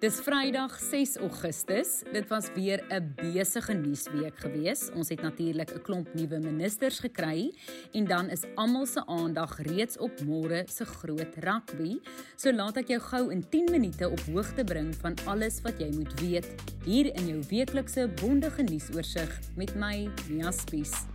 Dis Vrydag 6 Augustus. Dit was weer 'n besige nuusweek gewees. Ons het natuurlik 'n klomp nuwe ministers gekry en dan is almal se aandag reeds op môre se groot rugby. So laat ek jou gou in 10 minute op hoogte bring van alles wat jy moet weet hier in jou weeklikse bondige nuusoorseig met my Mia Spies.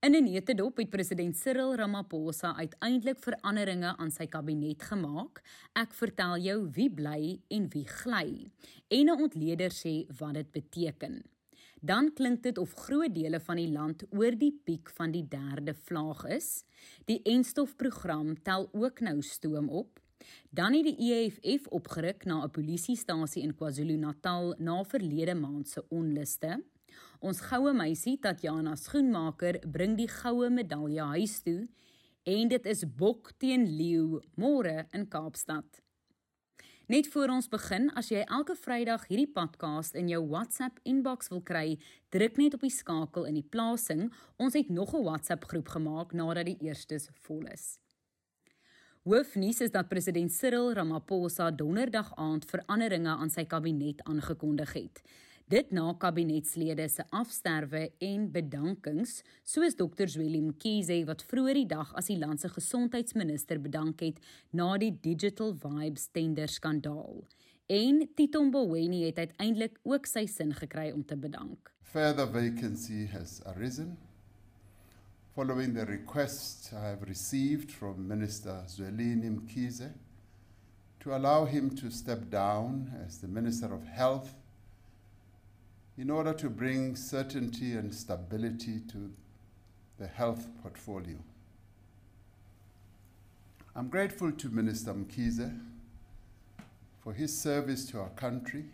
In 'n netedop het president Cyril Ramaphosa uiteindelik veranderinge aan sy kabinet gemaak. Ek vertel jou wie bly en wie gly. En 'n ontleder sê wat dit beteken. Dan klink dit of groot dele van die land oor die piek van die derde vlaag is. Die enstofprogram tel ook nou stoom op. Dan het die EFF opgeruk na 'n polisiestasie in KwaZulu-Natal na verlede maand se onluste. Ons goue meisie Tatjana Schoenmaker bring die goue medalje huis toe en dit is bok teen leeu môre in Kaapstad. Net voor ons begin, as jy elke Vrydag hierdie podcast in jou WhatsApp inbox wil kry, druk net op die skakel in die plasing. Ons het nog 'n WhatsApp groep gemaak nadat die eerstes vol is. Hoofnuus is dat president Cyril Ramaphosa donderdag aand veranderinge aan sy kabinet aangekondig het. Dit na kabinetslede se afsterwe en bedankings, soos Dr. Zweli Mkhize wat vroeër die dag as die land se gesondheidsminister bedank het na die Digital Vibes tender skandaal. En Tito Mboweni het uiteindelik ook sy sin gekry om te bedank. Further vacancy has arisen following the request I have received from Minister Zwelini Mkhize to allow him to step down as the Minister of Health in order to bring certainty and stability to the health portfolio. I'm grateful to Minister Mkize for his service to our country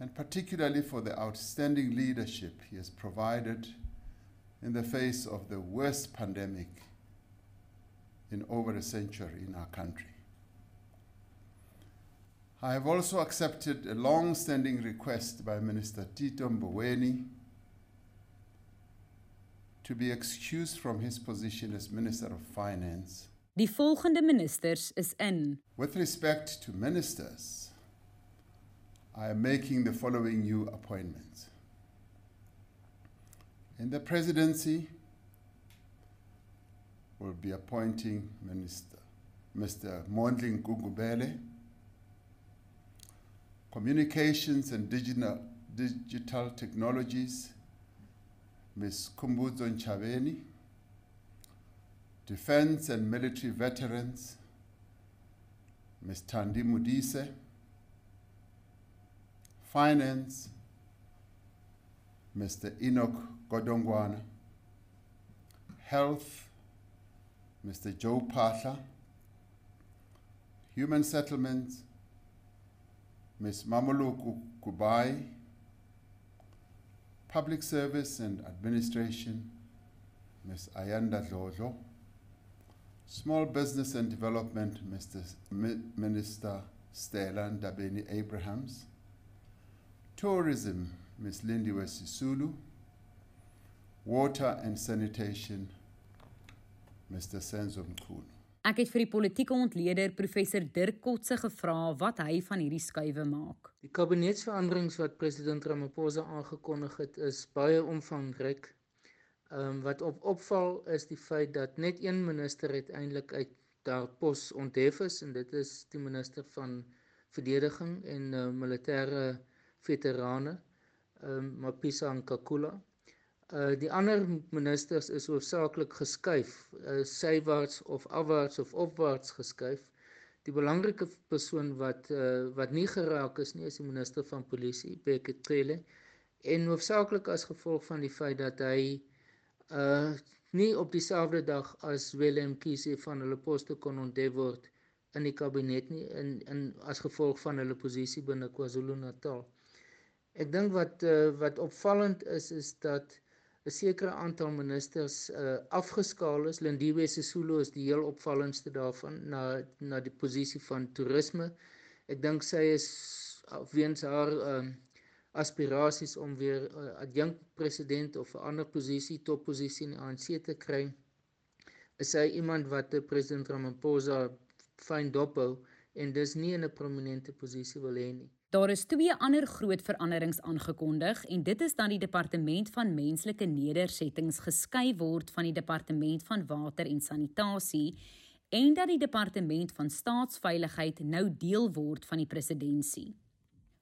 and particularly for the outstanding leadership he has provided in the face of the worst pandemic in over a century in our country. I have also accepted a long standing request by Minister Tito Mboweni to be excused from his position as Minister of Finance. Die volgende ministers is in. With respect to ministers, I am making the following new appointments. In the presidency, we will be appointing Minister Mr. Mondling Gugubele Communications and Digital, Digital Technologies, Ms. Kumbuzo Nchaveni, Defense and Military Veterans, Ms. Tandi Mudise, Finance, Mr. Enoch Godongwana, Health, Mr. Joe Patla, Human Settlements, Ms. Mamuluku Kubai, Public Service and Administration, Ms. Ayanda Dlodlo, Small Business and Development, Mr. Minister Stella Dabeni Abrahams, Tourism, Ms. Lindiwe Sisulu, Water and Sanitation, Mr. Senzo Mkulu. Ek het vir die politieke ontleder professor Dirk Kotse gevra wat hy van hierdie skuwe maak. Die kabinetsveranderings wat president Ramaphosa aangekondig het is baie omvangryk. Ehm um, wat op opval is die feit dat net een minister uiteindelik uit daar pos onthef is en dit is die minister van verdediging en uh, militêre veterane, ehm um, Mapisa Nkakula. Uh die ander ministers is hoofsaaklik geskuif, uh sywaarts of afwaarts of opwaarts geskuif. Die belangrike persoon wat uh wat nie geraak is nie is die minister van polisie, Beketele. En hoofsaaklik as gevolg van die feit dat hy uh nie op dieselfde dag as Willem Kise van hulle poste kon onthef word in die kabinet nie in in as gevolg van hulle posisie binne KwaZulu-Natal. Ek dink wat uh, wat opvallend is is dat 'n sekere aantal ministers uh, afgeskaal is. Lindiwe Sisulu is die heel opvallendste daarvan na na die posisie van toerisme. Ek dink sy is weens haar uh, aspirasies om weer uh, adjunkt president of 'n ander posisie, topposisie in die ANC te kry. Is hy iemand wat president Ramaphosa fyn dophou en dis nie in 'n prominente posisie wil hê nie. Daar is twee ander groot veranderings aangekondig en dit is dat die departement van menslike nedersettings geskei word van die departement van water en sanitasie en dat die departement van staatsveiligheid nou deel word van die presidentskap.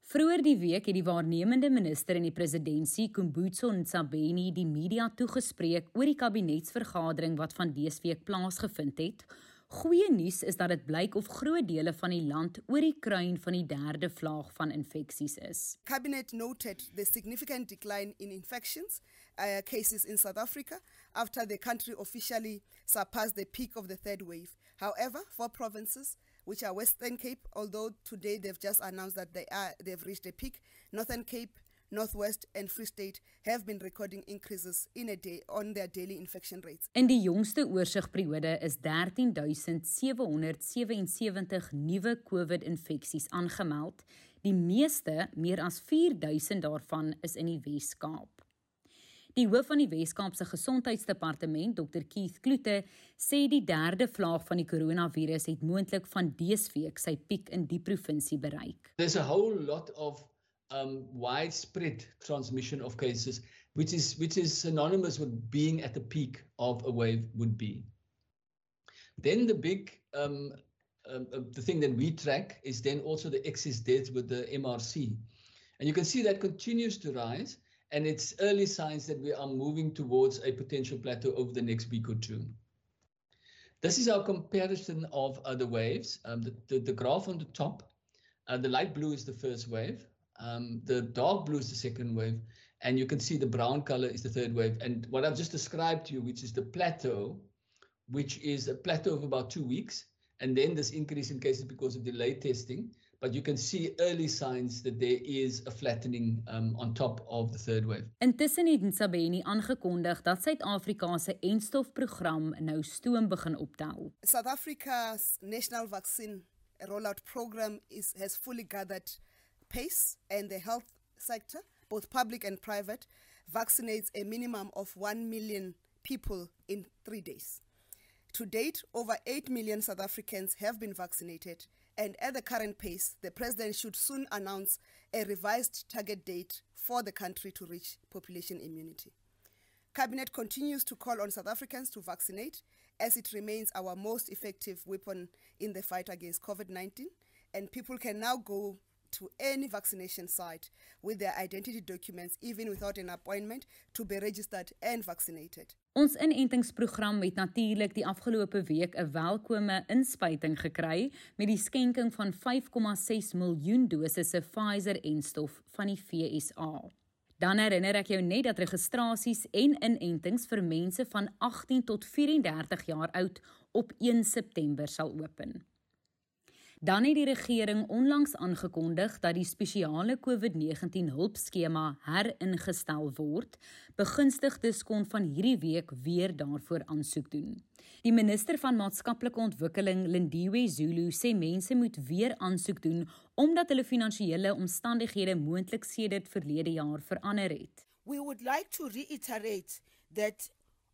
Vroeger die week het die waarnemende minister in die presidentskap, Kumbutso Ntsabeni, die media toegespreek oor die kabinetsvergadering wat van dese week plaasgevind het Goeie nuus is dat dit blyk of groot dele van die land oor die kruin van die derde vlaag van infeksies is. Cabinet noted the significant decline in infections uh, cases in South Africa after the country officially surpassed the peak of the third wave. However, for provinces which are Western Cape, although today they've just announced that they are they've reached a peak, Northern Cape, Northwest and Free State have been recording increases in a day on their daily infection rates. In die jongste oorsigperiode is 13777 nuwe COVID-infeksies aangemeld. Die meeste, meer as 4000 daarvan, is in die Wes-Kaap. Die hoof van die Wes-Kaapse Gesondheidsdepartement, Dr Keith Kloete, sê die derde vlaag van die koronavirus het moontlik van dese week sy piek in die provinsie bereik. There's a whole lot of um, widespread transmission of cases, which is which is synonymous with being at the peak of a wave would be. Then the big um, um, uh, the thing that we track is then also the excess deaths with the MRC, and you can see that continues to rise, and it's early signs that we are moving towards a potential plateau over the next week or two. This is our comparison of other waves. Um, the, the, the graph on the top, uh, the light blue is the first wave, um, the dark blue is the second wave, and you can see the brown color is the third wave. And what I've just described to you, which is the plateau, which is a plateau of about two weeks, and then this increase in cases because of delayed testing. But you can see early signs that there is a flattening um, on top of the third wave. Intussen het Ntsabeni aangekondig dat Suid-Afrika se enstofprogram nou stoom begin optel. South Africa's national vaccine rollout program is has fully gathered pace and the health sector, both public and private, vaccinates a minimum of 1 million people in three days. To date, over 8 million South Africans have been vaccinated, and at the current pace, the president should soon announce a revised target date for the country to reach population immunity. Cabinet continues to call on South Africans to vaccinate as it remains our most effective weapon in the fight against COVID 19, and people can now go to any vaccination site with their identity documents even without an appointment to be registered and vaccinated. Ons inentingsprogram het natuurlik die afgelope week 'n welkome inspuiting gekry met die skenking van 5,6 miljoen dosisse Pfizer-enstof van die FSA. Dan herinner ek jou net dat registrasies en inentings vir mense van 18 tot 34 jaar oud op 1 September sal open. Dan het die regering onlangs aangekondig dat die spesiale COVID-19 hulpskema heringestel word. Begunstigdes kon van hierdie week weer daarvoor aansoek doen. Die minister van maatskaplike ontwikkeling, Lindiwe Zulu, sê mense moet weer aansoek doen omdat hulle finansiële omstandighede moontlik sedert verlede jaar verander het. We would like to reiterate that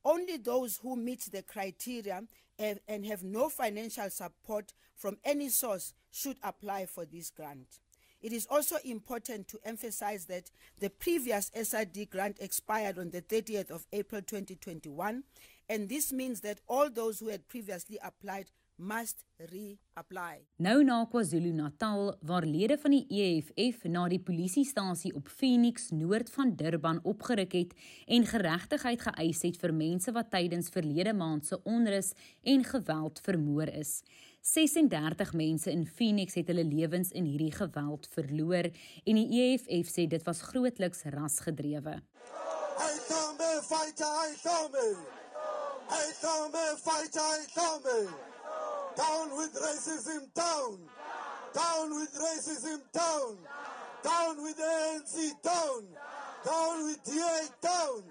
only those who meet the criteria and have no financial support from any source should apply for this grant. It is also important to emphasize that the previous SRD grant expired on the 30th of April 2021, and this means that all those who had previously applied must reapply. Nou na KwaZulu-Natal waar lede van die EFF na die polisiestasie op Phoenix noord van Durban opgeruk het en geregtigheid geëis het vir mense wat tydens verlede maand se onrus en geweld vermoor is. 36 mense in Phoenix het hulle lewens in hierdie geweld verloor en die EFF sê dit was grootliks rasgedrewe. Hey, Tommy, fighter, hey, Tommy. Hey, Tommy, fighter, hey, Tommy. Down with racism, down. Down with racism, down. Down with ANC, down. Down with DA, down.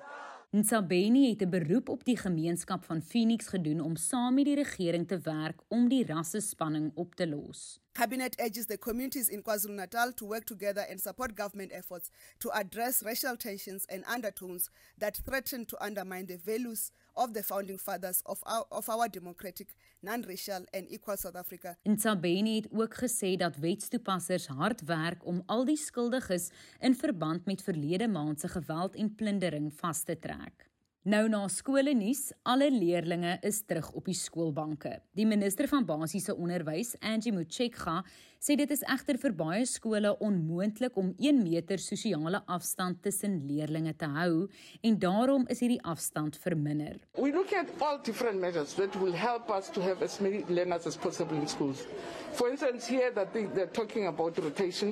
Ntsabeni het 'n beroep op die gemeenskap van Phoenix gedoen om saam met die regering te werk om die rassespanning op te los. Cabinet urges the communities in KwaZulu-Natal to work together and support government efforts to address racial tensions and undertones that threaten to undermine the values of the founding fathers of our, of our democratic, non-racial and equal South Africa. Ntsabeni het ook gesê dat wetstoepassers hard werk om al die skuldiges in verband met verlede maand se geweld en plundering vas te trek. Nou na skole nuus, alle leerdlinge is terug op die skoolbanke. Die minister van basiese onderwys, Angie Motshekga, sê dit is egter vir baie skole onmoontlik om 1 meter sosiale afstand tussen leerdlinge te hou en daarom is hierdie afstand verminder. We look at all different measures that will help us to have as many learners as possible in schools. For instance, here that they, they're talking about rotation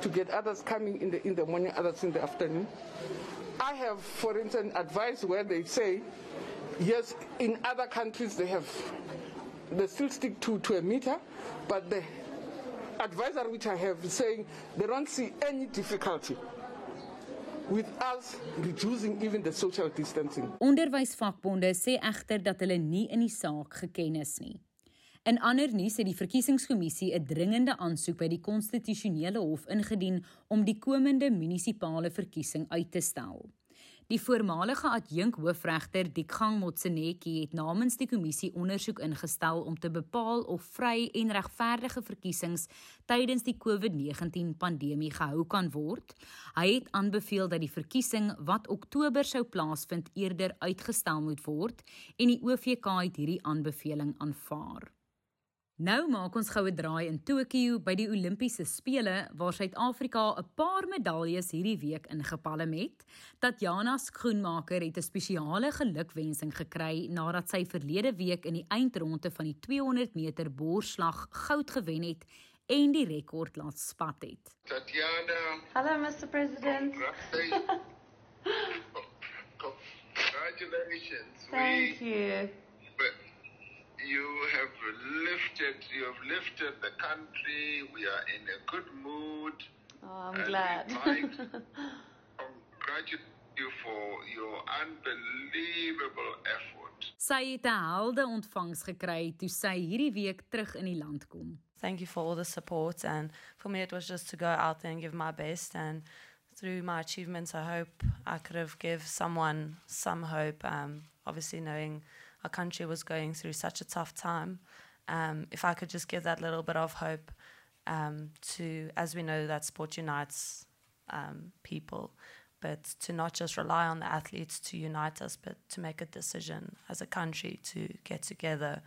to get others coming in the in the morning, others in the afternoon. I have, for instance, advice where they say, yes, in other countries they have, they still stick to, to a meter, but the advisor which I have is saying they don't see any difficulty with us reducing even the social distancing. Onderwysvakbonde sê egter dat hulle nie in die saak geken is nie. In ander nuus het die verkiesingskommissie 'n dringende aansoek by die konstitusionele hof ingedien om die komende munisipale verkiesing uit te stel. Die voormalige adjunk hoofregter Dikgang Motsenetjie het namens die kommissie ondersoek ingestel om te bepaal of vry en regverdige verkiesings tydens die COVID-19 pandemie gehou kan word. Hy het aanbeveel dat die verkiesing wat Oktober sou plaasvind eerder uitgestel moet word en die OVK het hierdie aanbeveling aanvaar. Nou maak ons goue draai in Tokio by die Olimpiese spele waar Suid-Afrika 'n paar medaljes hierdie week ingepalem het. Tatjana Skoenmaker het 'n spesiale gelukwensing gekry nadat sy verlede week in die eindronde van die 200 meter borsslag goud gewen het en die rekord laat spat het. Tatjana. Hello Mr President. Congratulations. Thank you. But you have lifted you have lifted the country. We are in a good mood. Oh i'm glad. congratulate you for your unbelievable effort. Sy het 'n helde ontvangs gekry toe sy hierdie week terug in die land kom. Thank you for all the support and for me it was just to go out there and give my best and through my achievements i hope i could have give someone some hope um obviously knowing our country was going through such a tough time. Um, if I could just give that little bit of hope um, to, as we know, that sport unites um, people, but to not just rely on the athletes to unite us, but to make a decision as a country to get together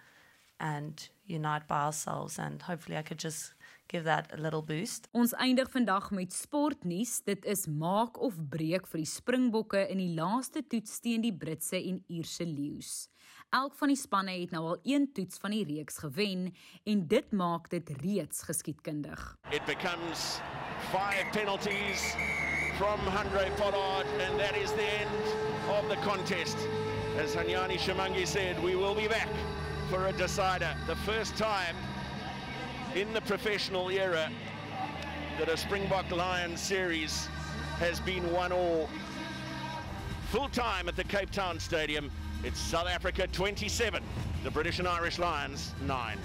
and unite by ourselves. And hopefully, I could just give that a little boost. Ons eindig vandag met sportnuus. Dit is maak of breek vir die Springbokke in die laaste toets teen die Britse en Ierse leeu's. Elk van die spanne het nou al een toets van die reeks gewen en dit maak dit reeds geskiedkundig. It becomes five penalties from Andre Pollard and that is the end of the contest. As Hanyani Shamangi said, we will be back for a decider. The first time in the professional era that a Springbok Lions series has been one all full time at the Cape Town Stadium. It's South Africa 27, the British and Irish Lions 9.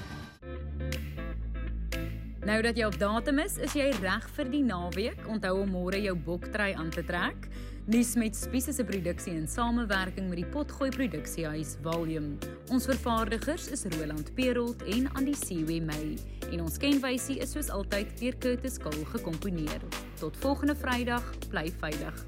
Nou dat jy op datum is, is jy reg vir die naweek. Onthou om môre jou boktrui aan te trek. Nuus met Spies se produksie in samewerking met die Potgooi Produksiehuis Volume. Ons vervaardigers is Roland Perolt en Andy Siwe May en ons kenwysie is soos altyd deur Curtis Kul gekomponeer. Tot volgende Vrydag, bly veilig.